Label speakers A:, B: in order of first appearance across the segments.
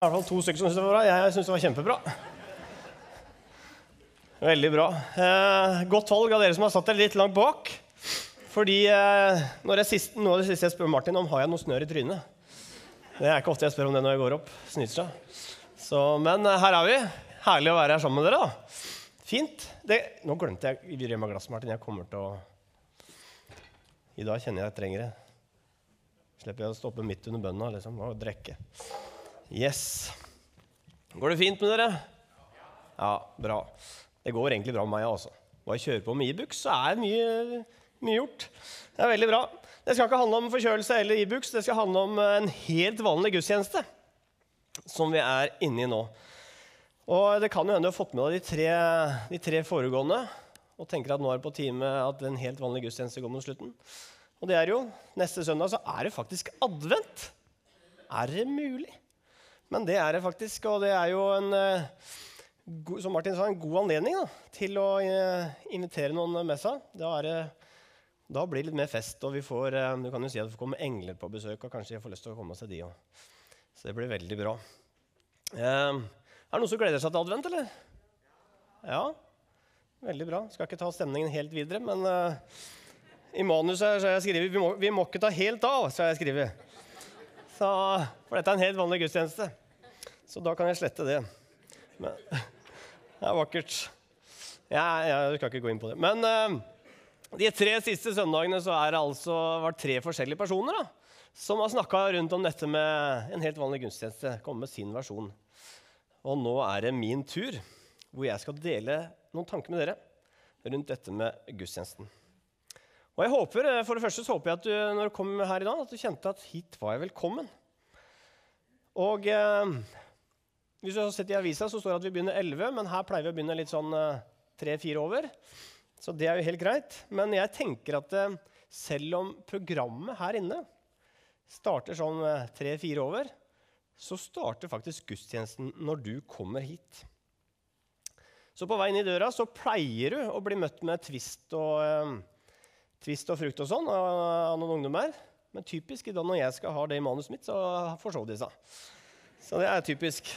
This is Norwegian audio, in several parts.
A: I hvert fall to stykker som syntes det var bra. Jeg syns det var kjempebra. Veldig bra. Eh, godt valg av dere som har satt dere litt langt bak. Fordi eh, sist, Noe av det siste jeg spør Martin om, har jeg noe snørr i trynet. Det er ikke ofte jeg spør om det når jeg går opp. Snyter seg. Så, men eh, her er vi. Herlig å være her sammen med dere. da. Fint. Det, nå glemte jeg vi Rema Glass, Martin. Jeg kommer til å I dag kjenner jeg at jeg trenger det. Slipper jeg å stoppe midt under bønna liksom, og drikke. Yes. Går det fint med dere? Ja, bra. Det går egentlig bra med meg også. Bare kjøre på med Ibux, så er mye, mye gjort. Det er veldig bra. Det skal ikke handle om forkjølelse eller Ibux, det skal handle om en helt vanlig gudstjeneste som vi er inne i nå. Og Det kan jo hende du har fått med deg de tre, de tre foregående og tenker at nå er det på time at en helt vanlig gudstjeneste går mot slutten. Og det er jo, Neste søndag så er det faktisk advent. Er det mulig? Men det er det faktisk, og det er jo en eh, som Martin sa, en god anledning da, til å eh, invitere noen med seg. Da, det, da, blir det litt mer fest, og vi får, eh, du kan jo si at det får komme engler på besøk. og kanskje jeg får lyst til å komme og se de også. Så det blir veldig bra. Er det noen som gleder seg til advent, eller? Ja, veldig bra. Skal ikke ta stemningen helt videre, men eh, i manuset har jeg skrevet vi må, vi må ikke ta helt av. så har jeg skrevet. Så, for dette er en helt vanlig gudstjeneste. Så da kan jeg slette det. Men, det er vakkert. Jeg, jeg skal ikke gå inn på det. Men uh, de tre siste søndagene så er det altså vært tre forskjellige personer da, som har snakka rundt om dette med en helt vanlig gudstjeneste. Komme med sin versjon. Og nå er det min tur, hvor jeg skal dele noen tanker med dere rundt dette med gudstjenesten. Og jeg håper, eh, For det første så håper jeg at du når du kom her i dag, at du kjente at hit var jeg velkommen. Og eh, hvis du har sett i avisa, så står det at vi begynner 11, men her pleier vi å begynne litt sånn eh, tre-fire over. Så det er jo helt greit. Men jeg tenker at eh, selv om programmet her inne starter sånn eh, tre-fire over, så starter faktisk gudstjenesten når du kommer hit. Så på vei inn i døra så pleier du å bli møtt med twist og, eh, twist og frukt og sånn av noen ungdommer. Men typisk i dag når jeg skal ha det i manuset mitt, så forsov de seg. Så det er typisk.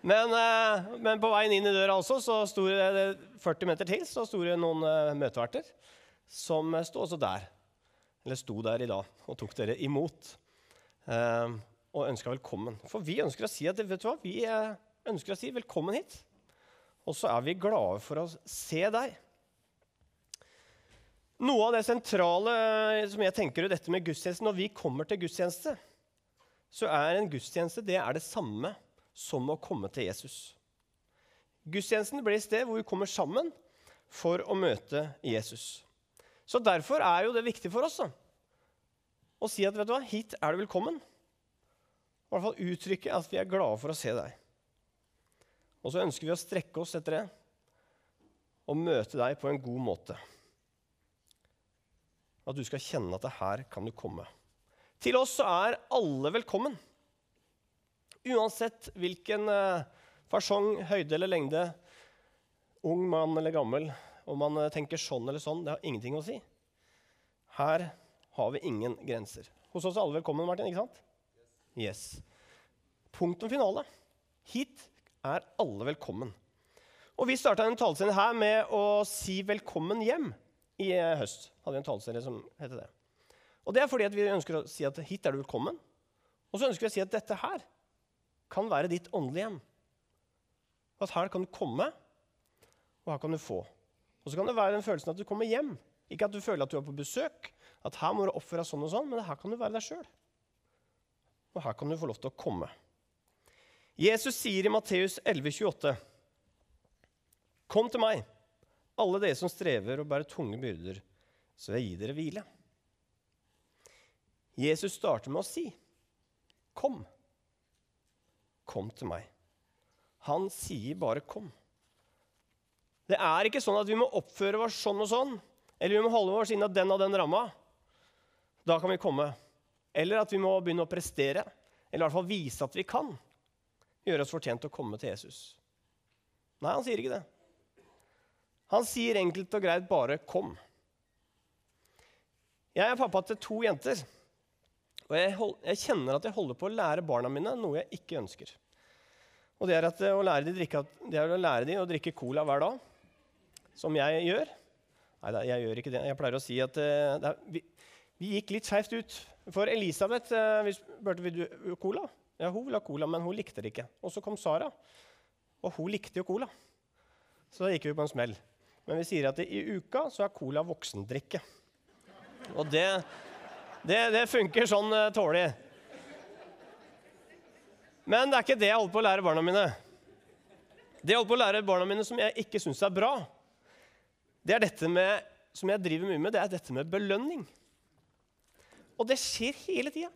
A: Men, eh, men, på veien inn i døra også, så sto det 40 meter til så sto det noen uh, møteverter som sto også der. Eller sto der i dag og tok dere imot uh, og ønska velkommen. For vi ønsker å si at vet du hva, vi ønsker å si velkommen hit. Og så er vi glade for å se deg. Noe av det sentrale som jeg tenker er dette med gudstjeneste Når vi kommer til gudstjeneste, så er en gudstjeneste det er det samme som å komme til Jesus. Gudstjenesten blir et sted hvor vi kommer sammen for å møte Jesus. Så Derfor er jo det viktig for oss da, å si at vet du hva, hit er du velkommen. I hvert fall uttrykke at vi er glade for å se deg. Og så ønsker vi å strekke oss etter det og møte deg på en god måte. At du skal kjenne at det her kan du komme. Til oss så er alle velkommen. Uansett hvilken uh, fasong, høyde eller lengde, ung mann eller gammel, om man uh, tenker sånn eller sånn, det har ingenting å si. Her har vi ingen grenser. Hos oss er alle velkommen, Martin. ikke sant? Yes. Punktum finale. Hit er alle velkommen. Og Vi starta en taleserie her med å si 'velkommen hjem' i uh, høst. hadde vi en taleserie som heter det. Og Det er fordi vi ønsker å si at hit er du velkommen. Og så ønsker vi å si at dette her kan være ditt åndelige hjem. At her kan du komme, og her kan du få. Og så kan det være den følelsen at du kommer hjem. Ikke at du føler at du er på besøk, at her må du oppføre deg sånn og sånn, men her kan du være deg sjøl. Og her kan du få lov til å komme. Jesus sier i Matteus 11,28.: Kom til meg, alle dere som strever og bærer tunge byrder, så vil jeg gi dere hvile. Jesus starter med å si, 'Kom'. Kom til meg. Han sier bare 'kom'. Det er ikke sånn at vi må oppføre oss sånn og sånn, eller vi må holde oss innen den og den ramma. Da kan vi komme. Eller at vi må begynne å prestere, eller i hvert fall vise at vi kan gjøre oss fortjent til å komme til Jesus. Nei, han sier ikke det. Han sier enkelt og greit bare 'kom'. Jeg er pappa til to jenter. Og jeg, hold, jeg, kjenner at jeg holder på å lære barna mine noe jeg ikke ønsker. Og det er, at, å lære de drikke, det er å lære de å drikke cola hver dag, som jeg gjør. Nei, jeg gjør ikke det. Jeg pleier å si at uh, er, vi, vi, gikk litt skeivt ut. For Elisabeth uh, vi spurte vil du cola. Ja, Hun ville ha cola, men hun likte det ikke. Og så kom Sara, og hun likte jo cola. Så da gikk vi på en smell. Men vi sier at i uka så er cola voksendrikke. Og det, det, det funker sånn tålig. tålelig. Men det er ikke det jeg holder på å lære barna mine. Det jeg holder på å lære barna mine som jeg ikke syns er bra, det er dette med, som jeg driver mye med, det er dette med belønning. Og det skjer hele tida.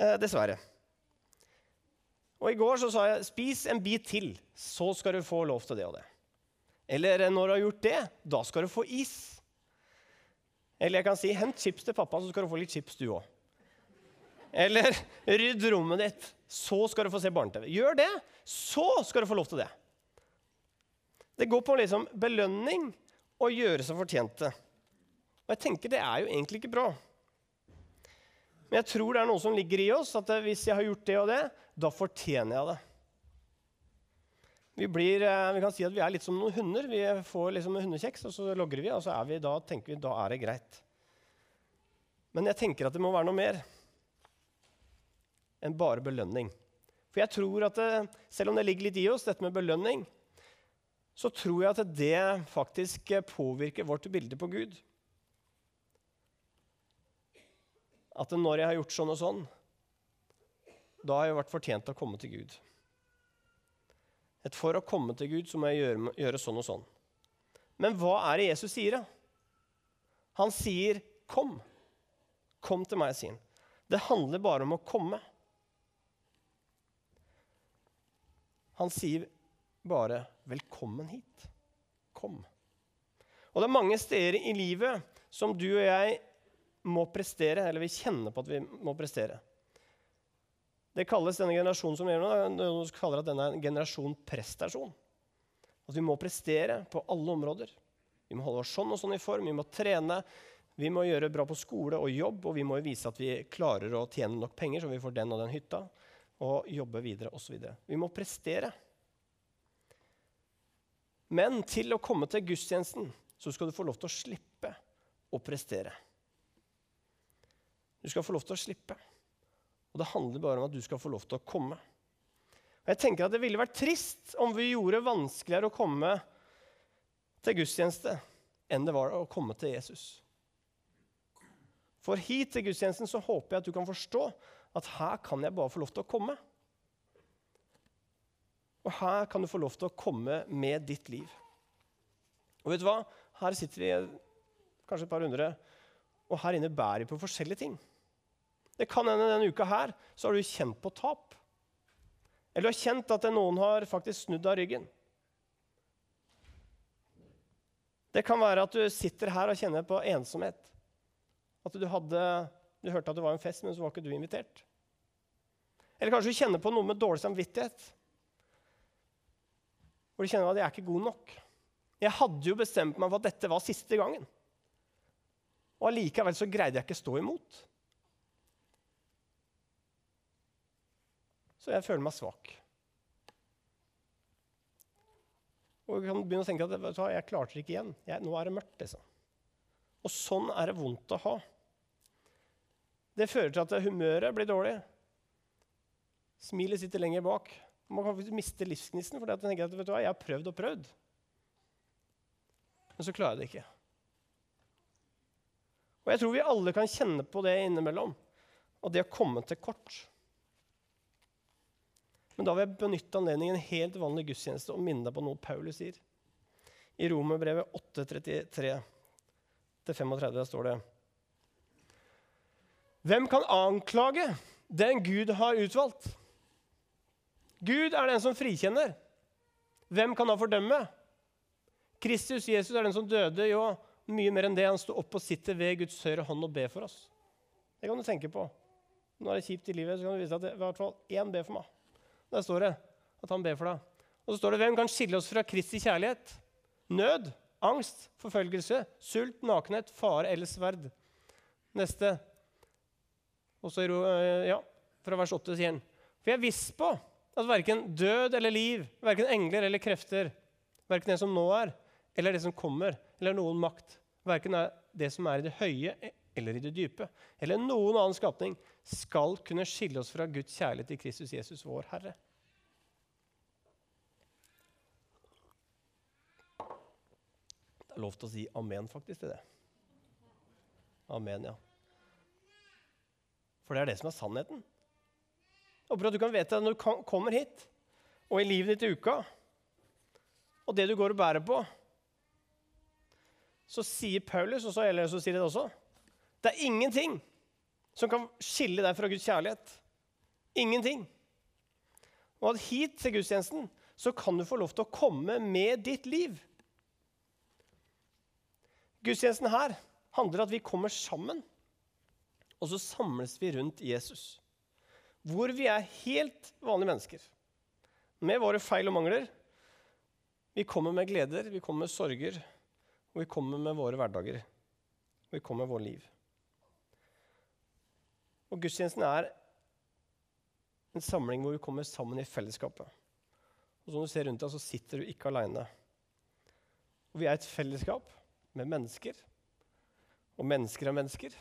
A: Eh, dessverre. Og I går så sa jeg 'spis en bit til, så skal du få lov til det og det'. Eller eh, 'når du har gjort det, da skal du få is'. Eller jeg kan si 'hent chips til pappa, så skal du få litt chips, du òg'. Eller 'rydd rommet ditt, så skal du få se barne-TV'. Gjør det, så skal du få lov til det. Det går på liksom belønning og gjøre seg fortjente. Og jeg tenker det er jo egentlig ikke bra. Men jeg tror det er noe som ligger i oss, at hvis jeg har gjort det og det, da fortjener jeg det. Vi, blir, eh, vi kan si at vi er litt som noen hunder. Vi får liksom hundekjeks, og så logrer vi, og så vi, da tenker vi da er det greit. Men jeg tenker at det må være noe mer enn bare belønning. For jeg tror at det, selv om det ligger litt i oss, dette med belønning, så tror jeg at det faktisk påvirker vårt bilde på Gud. At når jeg har gjort sånn og sånn, da har jeg vært fortjent til å komme til Gud. Et for å komme til Gud så må jeg gjøre, gjøre sånn og sånn. Men hva er det Jesus sier, da? Han sier 'kom'. Kom til meg, sier han. Det handler bare om å komme. Han sier bare 'velkommen hit'. Kom. Og det er mange steder i livet som du og jeg må prestere, eller vi kjenner på at vi må prestere. Det kalles denne generasjonen som gjør noe, noen kaller at denne er en generasjon prestasjon. At vi må prestere på alle områder. Vi må holde oss sånn og sånn i form, vi må trene, vi må gjøre bra på skole og jobb, og vi må vise at vi klarer å tjene nok penger så vi får den og den hytta, og jobbe videre osv. Vi må prestere. Men til å komme til gudstjenesten så skal du få lov til å slippe å prestere. Du skal få lov til å slippe. Og det handler bare om at du skal få lov til å komme. Og jeg tenker at Det ville vært trist om vi gjorde vanskeligere å komme til gudstjeneste enn det var å komme til Jesus. For hit til gudstjenesten så håper jeg at du kan forstå at her kan jeg bare få lov til å komme. Og her kan du få lov til å komme med ditt liv. Og vet du hva? Her sitter vi kanskje et par hundre, og her inne bærer vi på forskjellige ting. Det kan hende denne uka her så har du kjent på tap. Eller du har kjent at noen har faktisk snudd av ryggen. Det kan være at du sitter her og kjenner på ensomhet. At du, hadde, du hørte at det var en fest, men så var ikke du invitert. Eller kanskje du kjenner på noe med dårlig samvittighet. Hvor du kjenner at jeg er ikke god nok. Jeg hadde jo bestemt meg for at dette var siste gangen. Og allikevel så greide jeg ikke stå imot. Så jeg føler meg svak. Og jeg kan begynne å tenke at jeg klarte det ikke igjen. Jeg, nå er det mørkt. liksom. Og sånn er det vondt å ha. Det fører til at humøret blir dårlig. Smilet sitter lenger bak. Man kan faktisk miste livsgnisten fordi at tenker at vet du hva, jeg har prøvd og prøvd. Men så klarer jeg det ikke. Og jeg tror vi alle kan kjenne på det innimellom. Og det å komme til kort. Men da vil jeg benytte anledningen en helt vanlig gudstjeneste og minne deg på noe Paulus sier. I Romerbrevet 8.33-35 står det Hvem kan anklage den Gud har utvalgt? Gud er den som frikjenner. Hvem kan da fordømme? Kristus Jesus er den som døde, jo mye mer enn det. Han står opp og sitter ved Guds høyre hånd og ber for oss. Det kan du tenke på. Når det er kjipt i livet, så kan du vise at det, i hvert fall én ber for meg. Der står det at han ber for deg. Og så står det hvem kan skille oss fra Kristi kjærlighet? Nød, angst, forfølgelse, sult, nakenhet, fare eller sverd. Neste. Og så, ja, fra vers 8 sier han. For jeg er viss på At verken død eller liv, verken engler eller krefter, verken det som nå er, eller det som kommer, eller noen makt, verken det som er i det høye eller i det dype, eller noen annen skapning, skal kunne skille oss fra Guds kjærlighet i Kristus Jesus, vår Herre. Det er lov til å si amen faktisk til det. Amen, ja. For det er det som er sannheten. Jeg håper at du kan vite det når du kommer hit, og i livet ditt i uka, og det du går og bærer på, så sier Paulus, og så, eller så sier det også, det er ingenting som kan skille deg fra Guds kjærlighet. Ingenting. Og at hit til gudstjenesten så kan du få lov til å komme med ditt liv. Gudstjenesten her handler om at vi kommer sammen, og så samles vi rundt Jesus hvor vi er helt vanlige mennesker med våre feil og mangler. Vi kommer med gleder, vi kommer med sorger, og vi kommer med våre hverdager. Og vi kommer med vårt liv. Og gudstjenesten er en samling hvor vi kommer sammen i fellesskapet. Og som du ser rundt deg, så sitter du ikke aleine. Vi er et fellesskap med mennesker. Og mennesker er mennesker.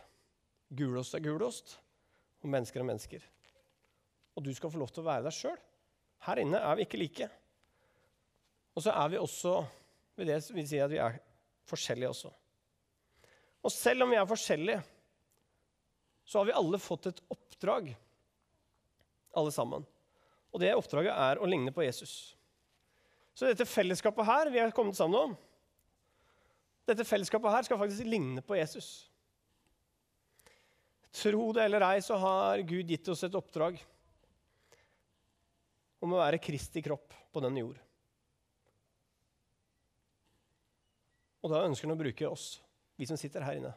A: Gulost er gulost. Og mennesker er mennesker og du skal få lov til å være deg sjøl. Her inne er vi ikke like. Og så er vi også ved det vi sier at vi er forskjellige også. Og selv om vi er forskjellige, så har vi alle fått et oppdrag, alle sammen. Og det oppdraget er å ligne på Jesus. Så dette fellesskapet her vi har kommet sammen om, dette fellesskapet her skal faktisk ligne på Jesus. Tro det eller ei, så har Gud gitt oss et oppdrag om å være Kristi kropp på denne jord. Og da ønsker han å bruke oss, vi som sitter her inne.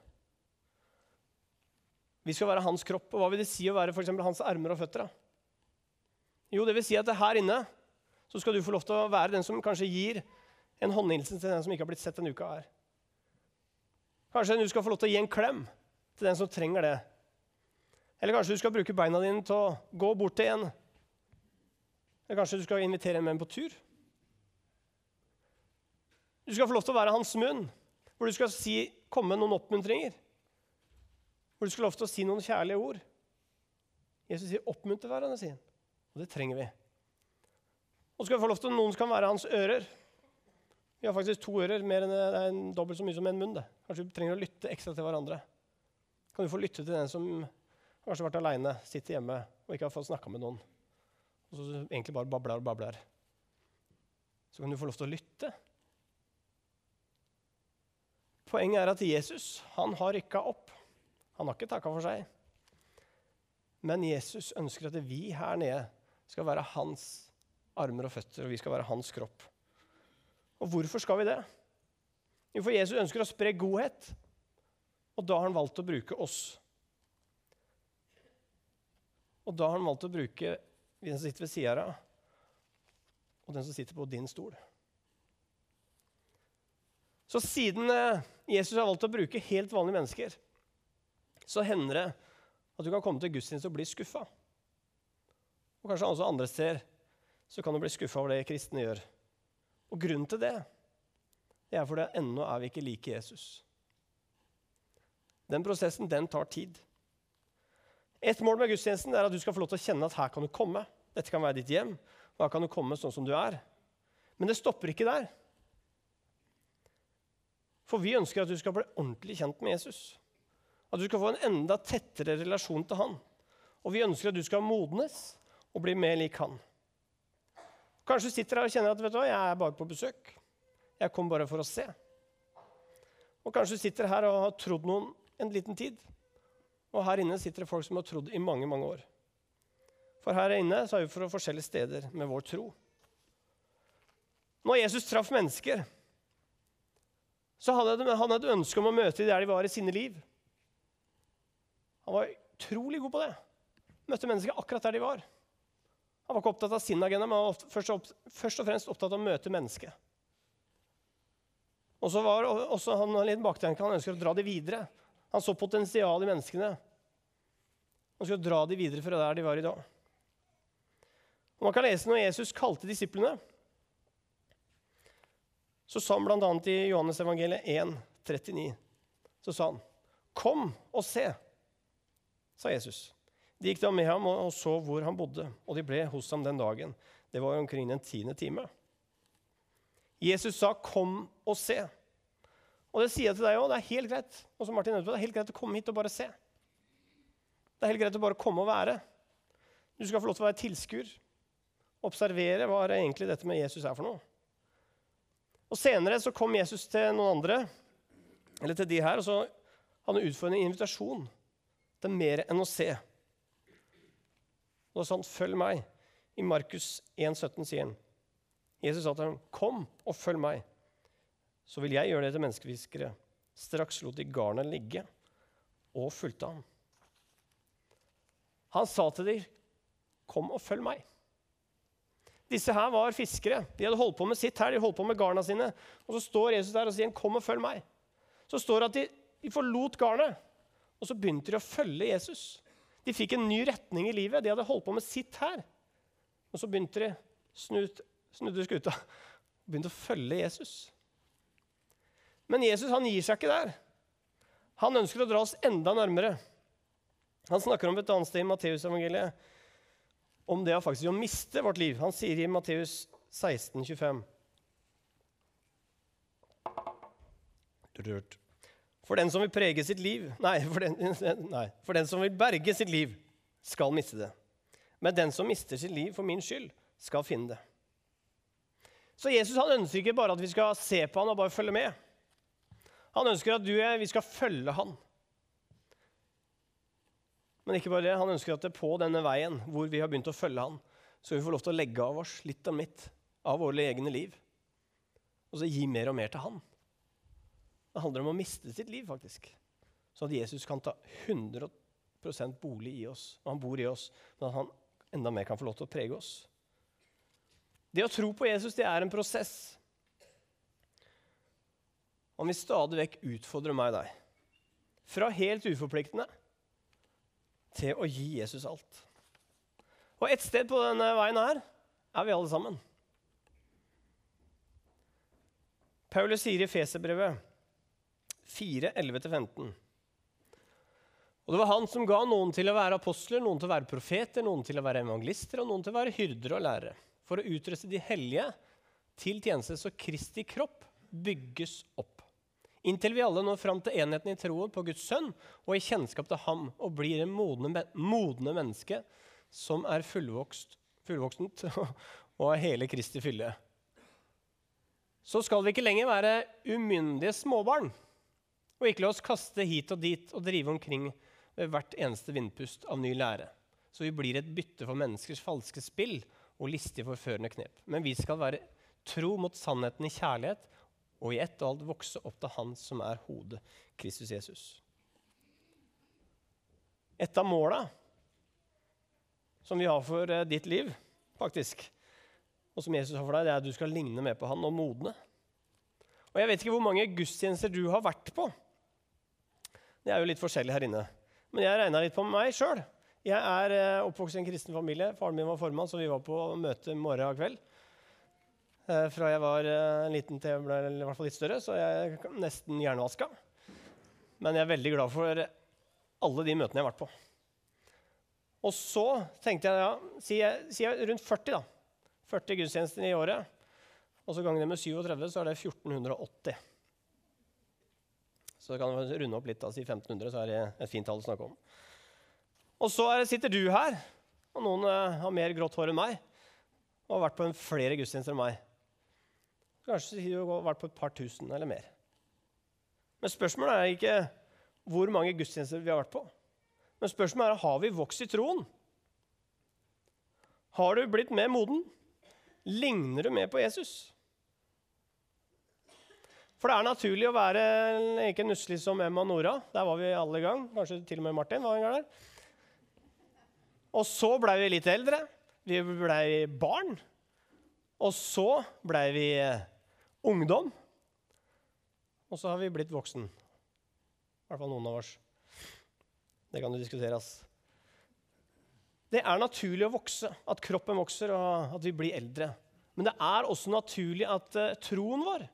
A: Vi skal være hans kropp. Og hva vil det si å være for hans armer og føtter? Da? Jo, det vil si at her inne så skal du få lov til å være den som kanskje gir en håndhilsen til den som ikke har blitt sett denne uka her. Kanskje du skal få lov til å gi en klem til den som trenger det. Eller kanskje du skal bruke beina dine til å gå bort til en eller kanskje du skal invitere en venn på tur? Du skal få lov til å være hans munn, hvor du skal si, komme noen oppmuntringer. Hvor du skal lov til å si noen kjærlige ord. Jesus sier 'oppmuntre hverandre', sier han. Og det trenger vi. Og så skal vi få lov til at noen kan være hans ører. Vi har faktisk to ører, mer enn det er dobbelt så mye som en munn. det. Kanskje vi trenger å lytte ekstra til hverandre. Kan du få lytte til den som kanskje har vært aleine, sitter hjemme og ikke har fått snakka med noen og så egentlig bare babler og babler, så kan du få lov til å lytte. Poenget er at Jesus han har rykka opp. Han har ikke takka for seg. Men Jesus ønsker at vi her nede skal være hans armer og føtter, og vi skal være hans kropp. Og hvorfor skal vi det? Jo, for Jesus ønsker å spre godhet, og da har han valgt å bruke oss. Og da har han valgt å bruke den som sitter ved sida av, og den som sitter på din stol. Så siden eh, Jesus har valgt å bruke helt vanlige mennesker, så hender det at du kan komme til gudstjeneste og bli skuffa. Og kanskje også andre steder så kan du bli skuffa over det kristne gjør. Og grunnen til det, det er fordi ennå er vi ikke like Jesus. Den prosessen den tar tid. Et mål med gudstjenesten er at du skal få lov til å kjenne at her kan du komme. Dette kan være ditt hjem. Og her kan du komme sånn som du er. Men det stopper ikke der. For vi ønsker at du skal bli ordentlig kjent med Jesus. At du skal få en enda tettere relasjon til han. Og vi ønsker at du skal modnes og bli mer lik han. Kanskje du sitter her og kjenner at vet du hva, jeg er bare på besøk. Jeg kom bare for å se. Og kanskje du sitter her og har trodd noen en liten tid. Og her inne sitter det folk som har trodd i mange, mange år. For her inne så er vi fra forskjellige steder med vår tro. Når Jesus traff mennesker, så hadde han et ønske om å møte dem der de var i sine liv. Han var utrolig god på det. Møtte mennesker akkurat der de var. Han var ikke opptatt av sin agenda, men han var først, først og fremst opptatt av å møte mennesket. Og så var også han litt baktenke, Han ønsker å dra dem videre. Han så potensial i menneskene. Han skulle dra dem videre fra der de var i dag. Og Man kan lese når Jesus kalte disiplene. Så sa han bl.a. i Johannes evangeliet 1, 39, så sa han, 'Kom og se', sa Jesus. De gikk da med ham og så hvor han bodde, og de ble hos ham den dagen. Det var omkring den tiende time. Jesus sa 'kom og se'. Og det sier jeg til deg òg. Det er helt greit og som Martin, det er helt greit å komme hit og bare se. Det er helt greit å bare komme og være. Du skal få lov til å være tilskuer. Observere hva det egentlig dette med Jesus er for noe. Og Senere så kom Jesus til noen andre, eller til de her, og så hadde han utfordret en invitasjon til mer enn å se. Og det sa han, 'Følg meg'. I Markus 1,17 sier han. Jesus sa til ham, 'Kom og følg meg, så vil jeg gjøre det til menneskefiskere.' Straks lot de garnet ligge og fulgte ham. Han sa til dem, 'Kom og følg meg'. Disse her var fiskere. De hadde holdt på med sitt her, de holdt på med garna sine. Og så står Jesus der og sier, 'Kom og følg meg'. Så står det at de, de forlot garnet, og så begynte de å følge Jesus. De fikk en ny retning i livet. De hadde holdt på med sitt her. Og så begynte de snut, snudde skuta og begynte å følge Jesus. Men Jesus han gir seg ikke der. Han ønsker å dra oss enda nærmere. Han snakker om et annet sted i Matteusevangeliet om det faktisk å miste vårt liv. Han sier i Matteus 16, 25 For den som vil prege sitt liv nei for, den, nei, for den som vil berge sitt liv, skal miste det. Men den som mister sitt liv for min skyld, skal finne det. Så Jesus han ønsker ikke bare at vi skal se på han og bare følge med. Han ønsker at du og jeg vi skal følge han. Men ikke bare det, han ønsker at det på denne veien hvor vi har begynt å følge han, så vi får lov til å legge av oss litt av mitt av våre egne liv. Og så gi mer og mer til han. Det handler om å miste sitt liv, faktisk. Så at Jesus kan ta 100% bolig i oss. Og han bor i oss, men at han enda mer kan få lov til å prege oss. Det å tro på Jesus det er en prosess. Han vil stadig vekk utfordre meg og deg. Fra helt uforpliktende til å gi Jesus alt. Og et sted på denne veien her er vi alle sammen. Paulus sier i Feserbrevet 4, 11-15. Og det var han som ga noen til å være apostler, noen til å være profeter, noen til å være evangelister og noen til å være hyrder og lærere, for å utruste de hellige til tjeneste så Kristi kropp bygges opp. Inntil vi alle når fram til enheten i troen på Guds sønn og i kjennskap til ham og blir en modne, modne menneske som er fullvokst, fullvoksent og har hele Kristi fylle. Så skal vi ikke lenger være umyndige småbarn og ikke la oss kaste hit og dit og drive omkring ved hvert eneste vindpust av ny lære. Så vi blir et bytte for menneskers falske spill og listige, forførende knep. Men vi skal være tro mot sannheten i kjærlighet og i ett og alt vokse opp til Han som er hodet, Kristus Jesus. Et av måla som vi har for eh, ditt liv, faktisk, og som Jesus har for deg, det er at du skal ligne mer på han og modne. Og Jeg vet ikke hvor mange gudstjenester du har vært på. Det er jo litt forskjellig her inne. Men jeg regna litt på meg sjøl. Jeg er eh, oppvokst i en kristen familie. Faren min var formann, så vi var på møte morgen og kveld. Eh, fra jeg var eh, liten til jeg ble i hvert fall litt større, så jeg er nesten hjernevaska. Men jeg er veldig glad for alle de møtene jeg har vært på. Og så tenkte jeg, ja, sier jeg, jeg rundt 40, da. 40 gudstjenester i året. Og så ganger det med 37, så er det 1480. Så kan vi runde opp litt, og si 1500, så er det et fint tall å snakke om. Og så sitter du her, og noen uh, har mer grått hår enn meg og har vært på flere gudstjenester enn meg. Kanskje du har vært på et par tusen eller mer. Men spørsmålet er ikke hvor mange gudstjenester vi har vært på. Men spørsmålet er har vi vokst i troen. Har du blitt mer moden? Ligner du mer på Jesus? For det er naturlig å være ikke nusselig som Emma og Nora. Der var vi alle i gang. Kanskje til og med Martin var en gang der. Og så blei vi litt eldre. Vi blei barn. Og så blei vi eh, ungdom. Og så har vi blitt voksen. I hvert fall noen av oss. Det kan jo diskuteres. Det er naturlig å vokse, at kroppen vokser og at vi blir eldre. Men det er også naturlig at uh, troen vår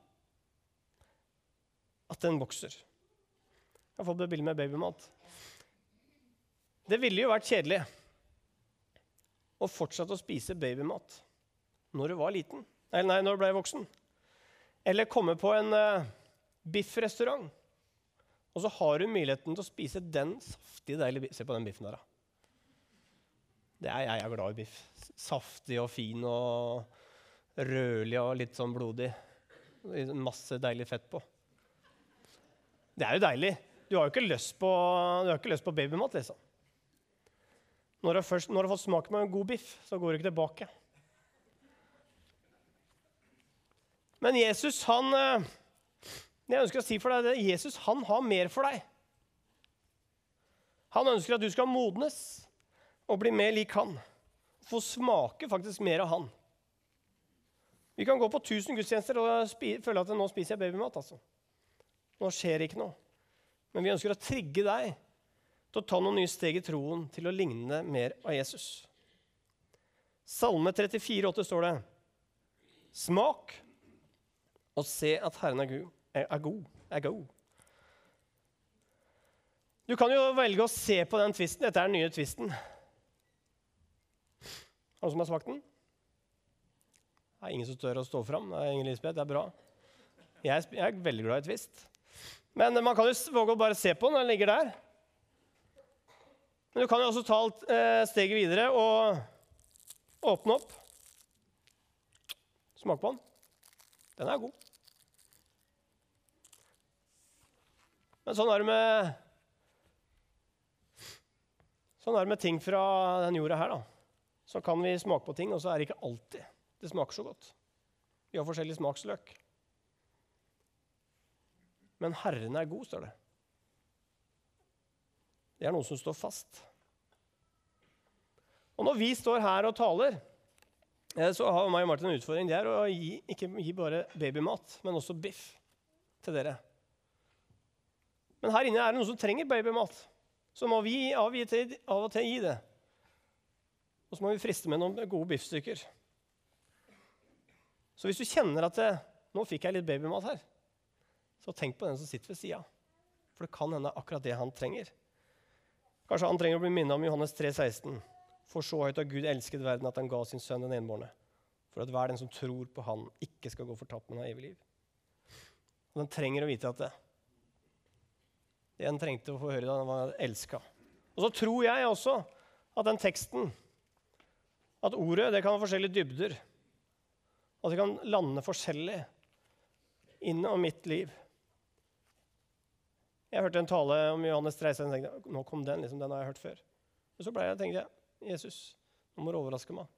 A: at den vokser. Jeg har fått bilde med babymat. Det ville jo vært kjedelig å fortsette å spise babymat når du var liten. Eller nei, når du ble voksen. Eller komme på en uh, biffrestaurant, og så har du muligheten til å spise den saftige, deilige biffen. Se på den biffen der, da. Det er, jeg er glad i biff. Saftig og fin og rødlig og litt sånn blodig. Masse deilig fett på. Det er jo deilig. Du har jo ikke lyst på, ikke lyst på babymat, liksom. Når du, først, når du har fått smak med en god biff, så går du ikke tilbake. Men Jesus, han Det Jeg ønsker å si for deg Jesus han har mer for deg. Han ønsker at du skal modnes og bli mer lik han. Få smake faktisk mer av han. Vi kan gå på 1000 gudstjenester og føle at nå spiser jeg babymat. altså. Nå skjer ikke noe. Men vi ønsker å trigge deg til å ta noen nye steg i troen til å ligne mer av Jesus. Salme 34, 34,8 står det Smak og se at Herren er, god, er god. Er god. Du kan jo velge å se på den tvisten. Dette er den nye tvisten. Er noen som har smakt den? Det er ingen som tør å stå fram. Det er Inger Lisbeth, det er bra. Jeg, jeg er veldig glad i Twist. Men man kan jo våge å bare se på den. Den ligger der. Men du kan jo også ta eh, steget videre og åpne opp. Smak på den. Den er god. Men sånn er det med Sånn er det med ting fra den jorda her. da. Så kan vi smake på ting, og så er det ikke alltid det smaker så godt. Vi har forskjellig smaksløk. Men Herren er god, står det. Det er noe som står fast. Og når vi står her og taler, eh, så har meg og Martin en utfordring. Det er å gi, ikke gi bare babymat, men også biff til dere. Men her inne er det noen som trenger babymat. Så må vi av og til gi det. Og så må vi friste med noen gode biffstykker. Så hvis du kjenner at det, 'nå fikk jeg litt babymat her', så tenk på den som sitter ved sida. For det kan hende akkurat det han trenger. Kanskje han trenger å bli minnet om Johannes 3, 16. For så høyt har Gud elsket verden at han ga sin sønn den enbårne. For at hver den som tror på Han, ikke skal gå fortapt, men ha evig liv. Og den trenger å vite at det. Det en trengte å få høre da han var elska. Og så tror jeg også at den teksten, at ordet, det kan ha forskjellige dybder. At det kan lande forskjellig inn om mitt liv. Jeg hørte en tale om Johannes 13. og tenkte nå kom den, liksom, den har jeg hørt før. Men så ble jeg, tenkte jeg Jesus, nå må du overraske meg.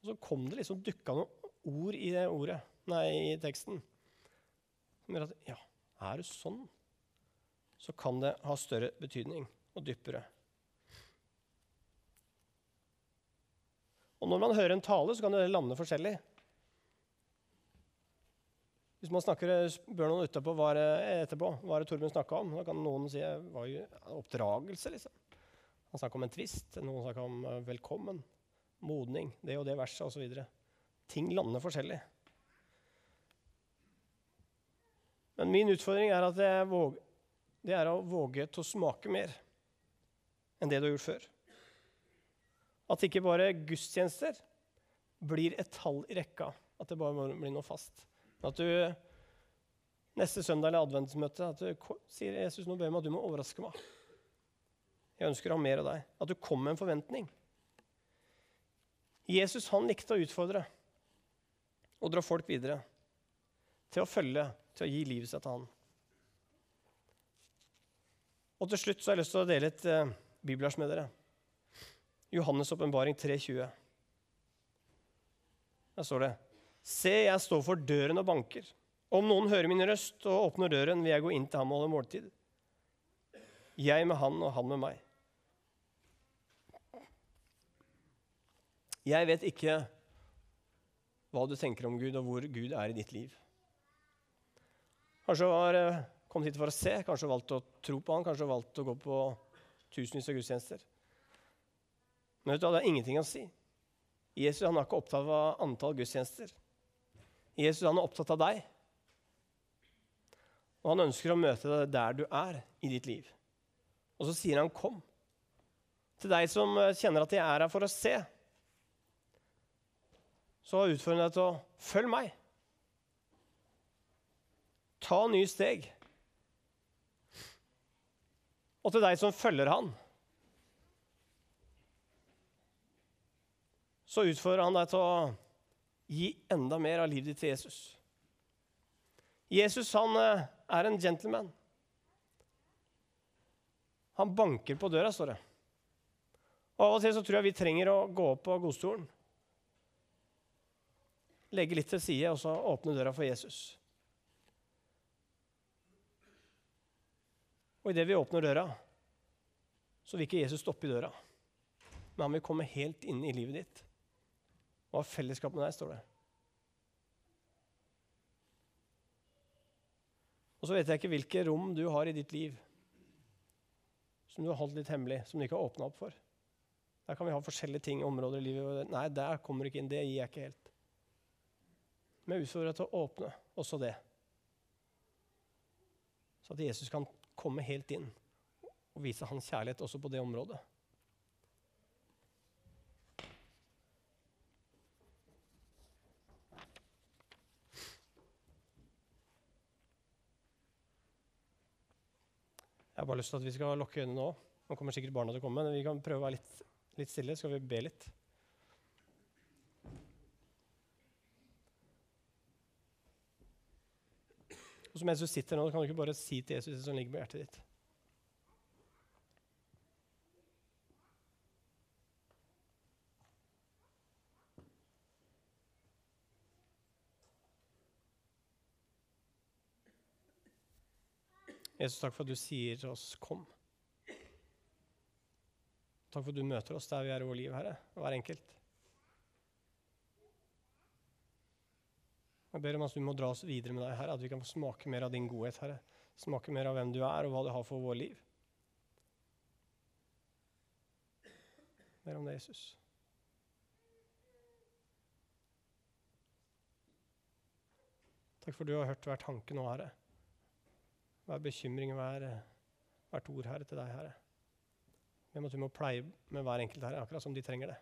A: Og så kom det liksom, dukka noen ord i det ordet, nei, i teksten som gjør at ja, er det sånn, så kan det ha større betydning og dypere. Og når man hører en tale, så kan det lande forskjellig. Hvis man snakker, spør noen etterpå hva det, etterpå, hva det Torbjørn snakka om, da kan noen si hva jo oppdragelse. liksom. Han snakka om en tvist, noen snakka om eh, velkommen, modning, det og det verset osv. Ting lander forskjellig. Men min utfordring er at våger, det er å våge til å smake mer enn det du har gjort før. At ikke bare gudstjenester blir et tall i rekka, at det bare blir noe fast. At du neste søndag eller adventsmøte at du sier Jesus, nå ber meg at du må overraske meg. Jeg ønsker å ha mer av deg. At du kommer med en forventning. Jesus han likte å utfordre og dra folk videre til å følge, til å gi livet sitt til han. Og til slutt så har jeg lyst til å dele et eh, bibelvers med dere. Johannes' åpenbaring 3,20. Der står det Se, jeg står for døren og banker. Om noen hører min røst og åpner døren, vil jeg gå inn til ham og holde måltid. Jeg med han og han med meg. Jeg vet ikke hva du tenker om Gud, og hvor Gud er i ditt liv. Kanskje har eh, kommet hit for å se, kanskje valgt å tro på han, kanskje valgt å gå på tusenvis av gudstjenester. Men vet du det har ingenting å si. Jesus han er ikke opptatt av antall gudstjenester. Jesus han er opptatt av deg. Og han ønsker å møte deg der du er i ditt liv. Og så sier han 'kom'. Til deg som eh, kjenner at jeg er her for å se, så utfordrer jeg deg til å følge meg. Ta nye steg. Og til deg som følger han, så utfordrer han deg til å gi enda mer av livet ditt til Jesus. Jesus han eh, er en gentleman. Han banker på døra, står det. Og Av og til så tror jeg vi trenger å gå opp på godstolen, legge litt til side og så åpne døra for Jesus. Og idet vi åpner døra, så vil ikke Jesus stoppe i døra. Men han vil komme helt inn i livet ditt og ha fellesskap med deg, står det. Og så vet jeg ikke hvilke rom du har i ditt liv som du har holdt litt hemmelig, som du ikke har åpna opp for. Der kan vi ha forskjellige ting, områder i livet. Nei, der kommer du ikke inn. Det gir jeg ikke helt. Men jeg utfordrer deg til å åpne også det. Så at Jesus kan komme helt inn og vise hans kjærlighet også på det området. Jeg har bare lyst til at vi skal lukke øynene nå. Nå kommer sikkert barna til å komme, men vi kan prøve å være litt, litt stille. Skal vi be litt? Og så Mens du sitter nå, kan du ikke bare si til Jesus det som ligger på hjertet ditt. Jesus, takk for at du sier til oss 'kom'. Takk for at du møter oss der vi er i vår liv, Herre, hver enkelt. Jeg ber om at du må dra oss videre med deg, Herre, at vi kan få smake mer av din godhet, Herre. Smake mer av hvem du er, og hva du har for vår liv. Ber om det, Jesus. Takk for at du har hørt hver tanke nå, Herre hver bekymring, hver, hvert ord, Herre, til deg, Herre. Men at du må pleie med hver enkelt herre, akkurat som de trenger det.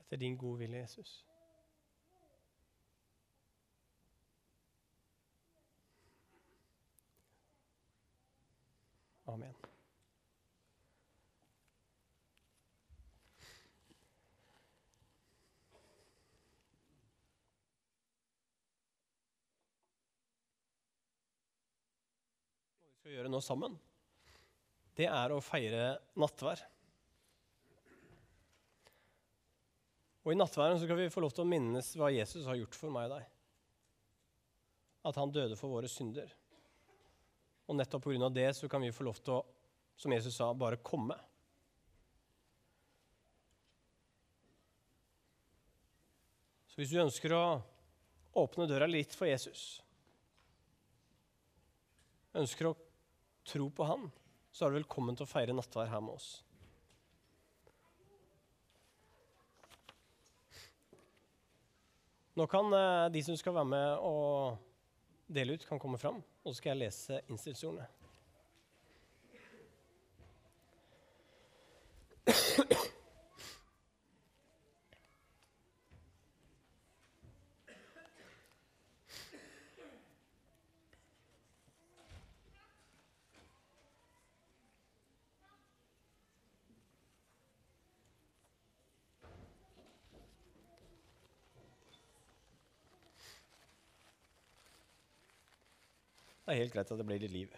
A: Etter din gode vilje, Jesus. Amen. Skal gjøre nå sammen, det er å feire nattvær. Og I nattværen skal vi få lov til å minnes hva Jesus har gjort for meg og deg. At han døde for våre synder. Og nettopp pga. det så kan vi få lov til å, som Jesus sa, bare komme. Så hvis du ønsker å åpne døra litt for Jesus, ønsker å tro på Han, så er du velkommen til å feire nattvær her med oss. Nå kan eh, de som skal være med og dele ut, kan komme fram, og så skal jeg lese institusjonene. Det er helt greit at det blir litt liv.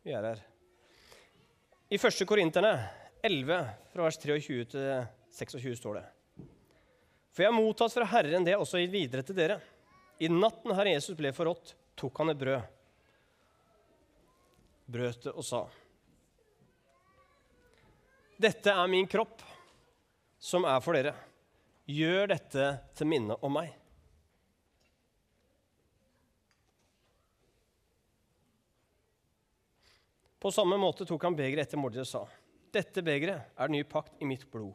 A: Vi er her. I 1. Korinterne 11, fra vers 23 til 26, står det For jeg har mottatt fra Herren det også gitt videre til dere. I natten Herre Jesus ble forrådt, tok han et brød, brøt det og sa Dette er min kropp, som er for dere. Gjør dette til minne om meg. På samme måte tok han begeret etter måltidet og sa.: Dette begeret er den nye pakt i mitt blod.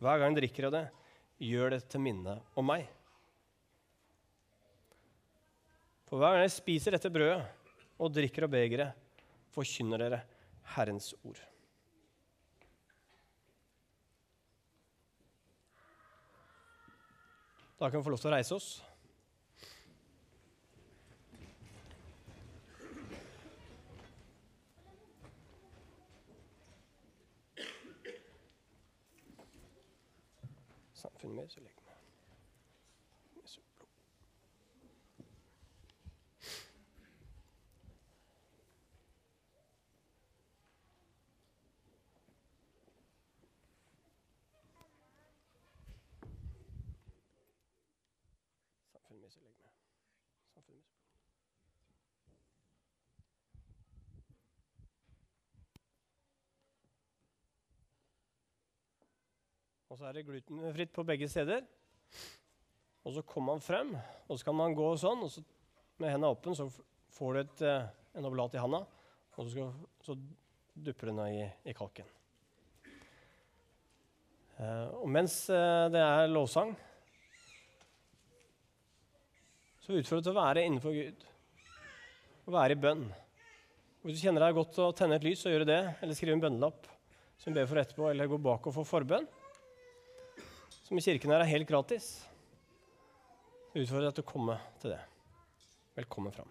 A: Hver gang drikker av det, gjør det til minne om meg. For hver gang dere spiser dette brødet og drikker av begeret, forkynner dere Herrens ord. Da kan vi få lov til å reise oss. Samfunnet med så legger vi Jesu blod. Samfunnet med så legger vi Samfunnet med så blod. Og så er det glutenfritt på begge steder. Og så kommer man frem, og så kan man gå sånn, og så med hendene åpne så får du et, eh, en oblat i handa, og så, skal, så dupper du den i, i kalken. Eh, og mens eh, det er lovsang, så utfordrer du til å være innenfor Gud. Å være i bønn. Hvis du kjenner deg godt å tenne et lys, så gjør du det. Eller skriv en bønnelapp som du ber for etterpå, eller gå bak og få forbønn som i kirken her er helt gratis. Jeg utfordrer deg til å komme til det. Velkommen fram.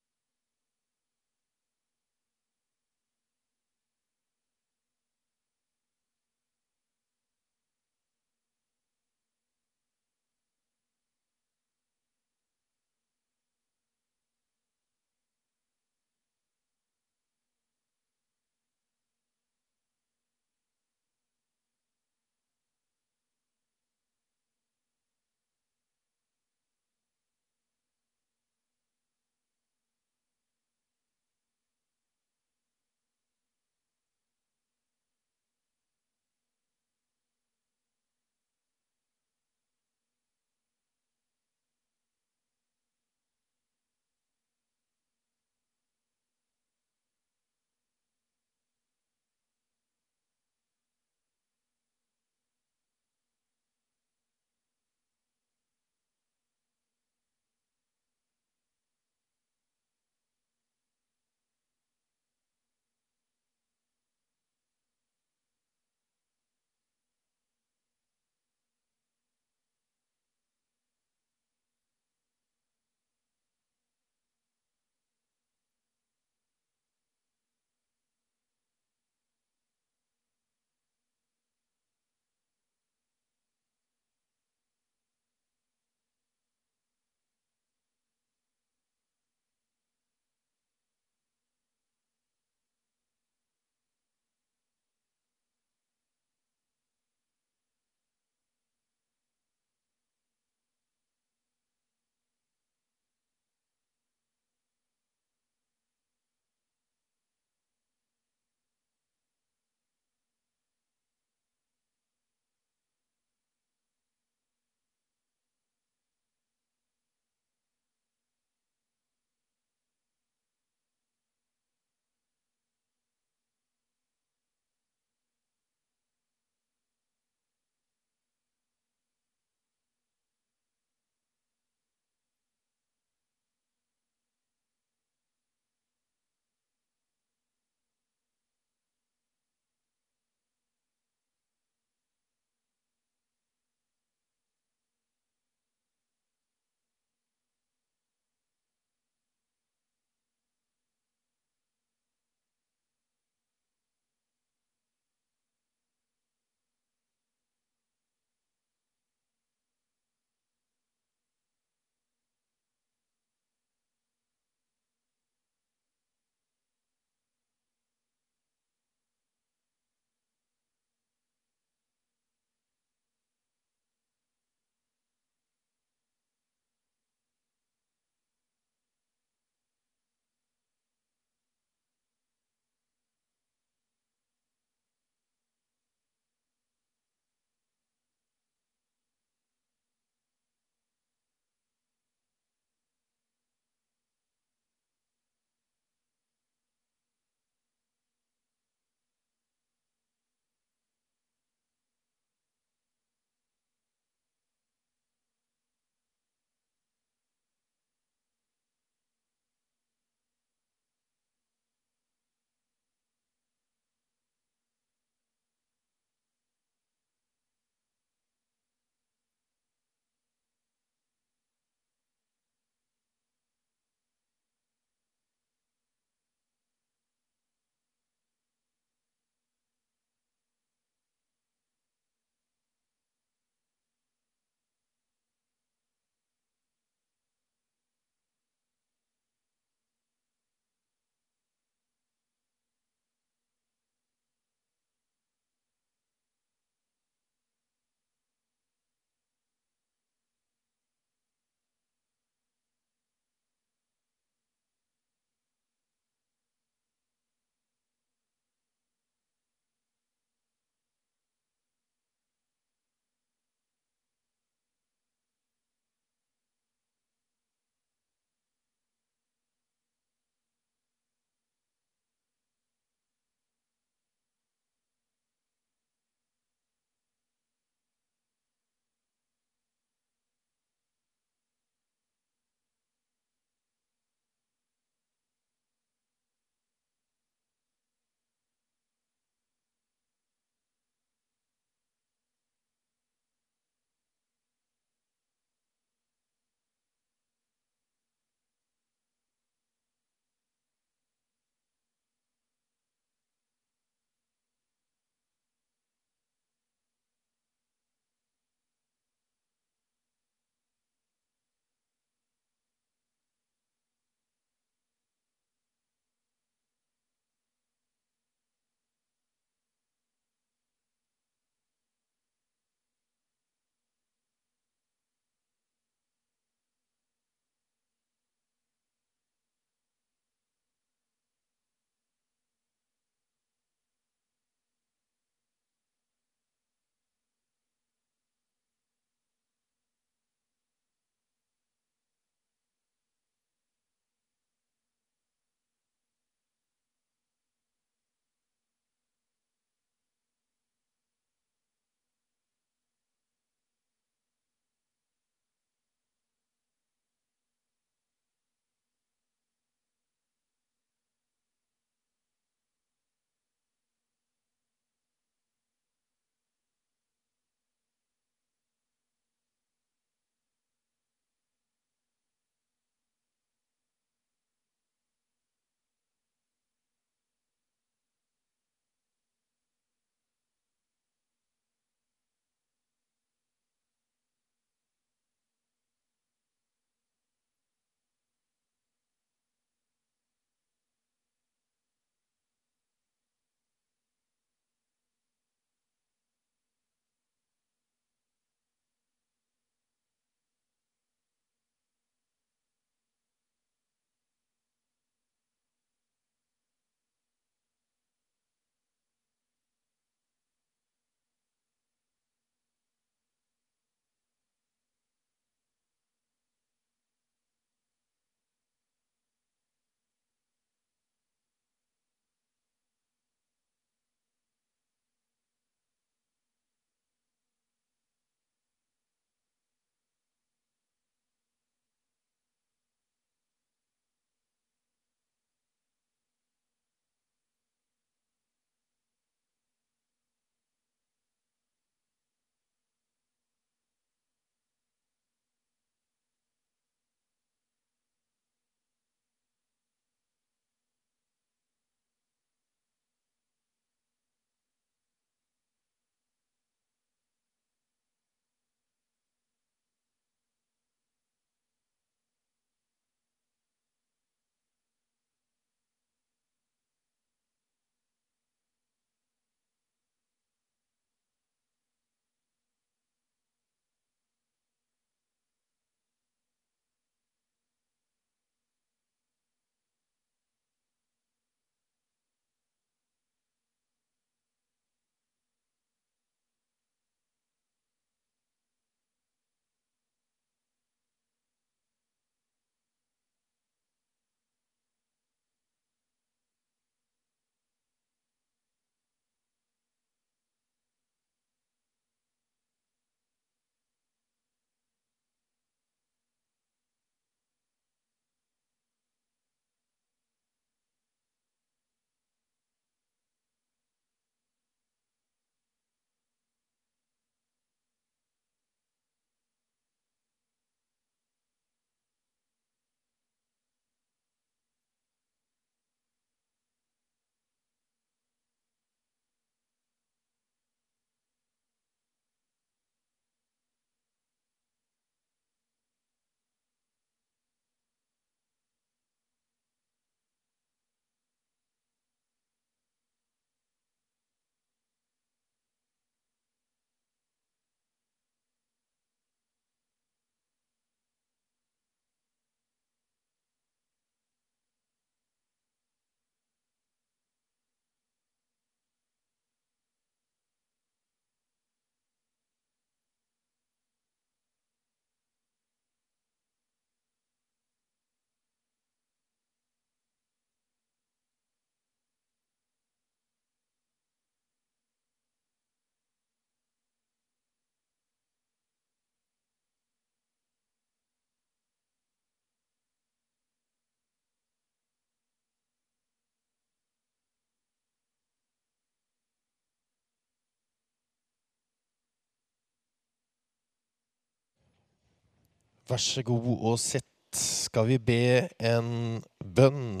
B: Vær så god og sitt. Skal vi be en bønn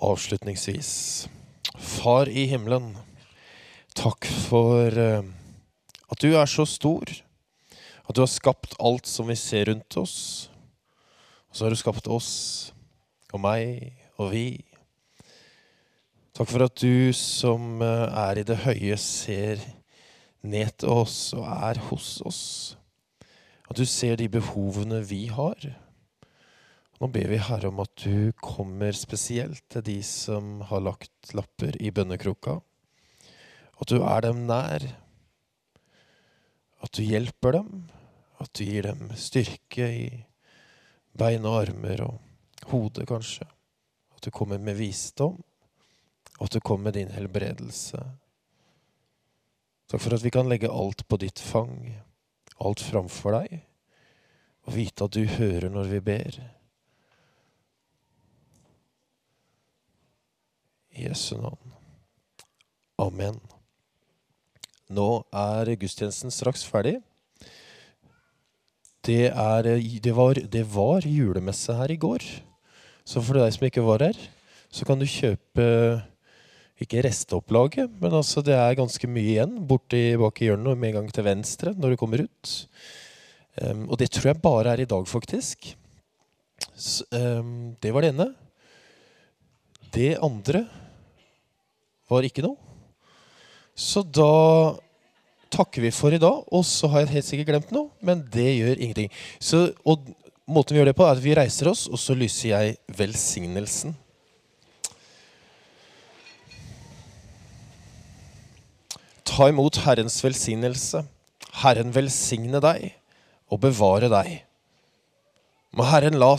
B: avslutningsvis? Far i himmelen, takk for eh, at du er så stor. At du har skapt alt som vi ser rundt oss. Og så har du skapt oss og meg og vi. Takk for at du som eh, er i det høye, ser ned til oss og er hos oss. At du ser de behovene vi har. Nå ber vi Herre om at du kommer spesielt til de som har lagt lapper i bønnekroka. At du er dem nær. At du hjelper dem. At du gir dem styrke i bein og armer og hodet, kanskje. At du kommer med visdom. Og at du kommer med din helbredelse. Takk for at vi kan legge alt på ditt fang, alt framfor deg, og vite at du hører når vi ber. I Jesu navn. Amen. Nå er gudstjenesten straks ferdig. Det, er, det, var, det var julemesse her i går. Så for deg som ikke var her, så kan du kjøpe ikke resteopplaget, men altså det er ganske mye igjen borti bak i hjørnet og med en gang til venstre når du kommer ut. Um, og det tror jeg bare er i dag, faktisk. Så, um, det var det ene. Det andre var ikke noe. Så da takker vi for i dag. Og så har jeg helt sikkert glemt noe, men det gjør ingenting. Så, og måten vi gjør det på, er at vi reiser oss, og så lyser jeg velsignelsen. Ta imot Herrens velsignelse. Herren velsigne deg og bevare deg. Må Herren la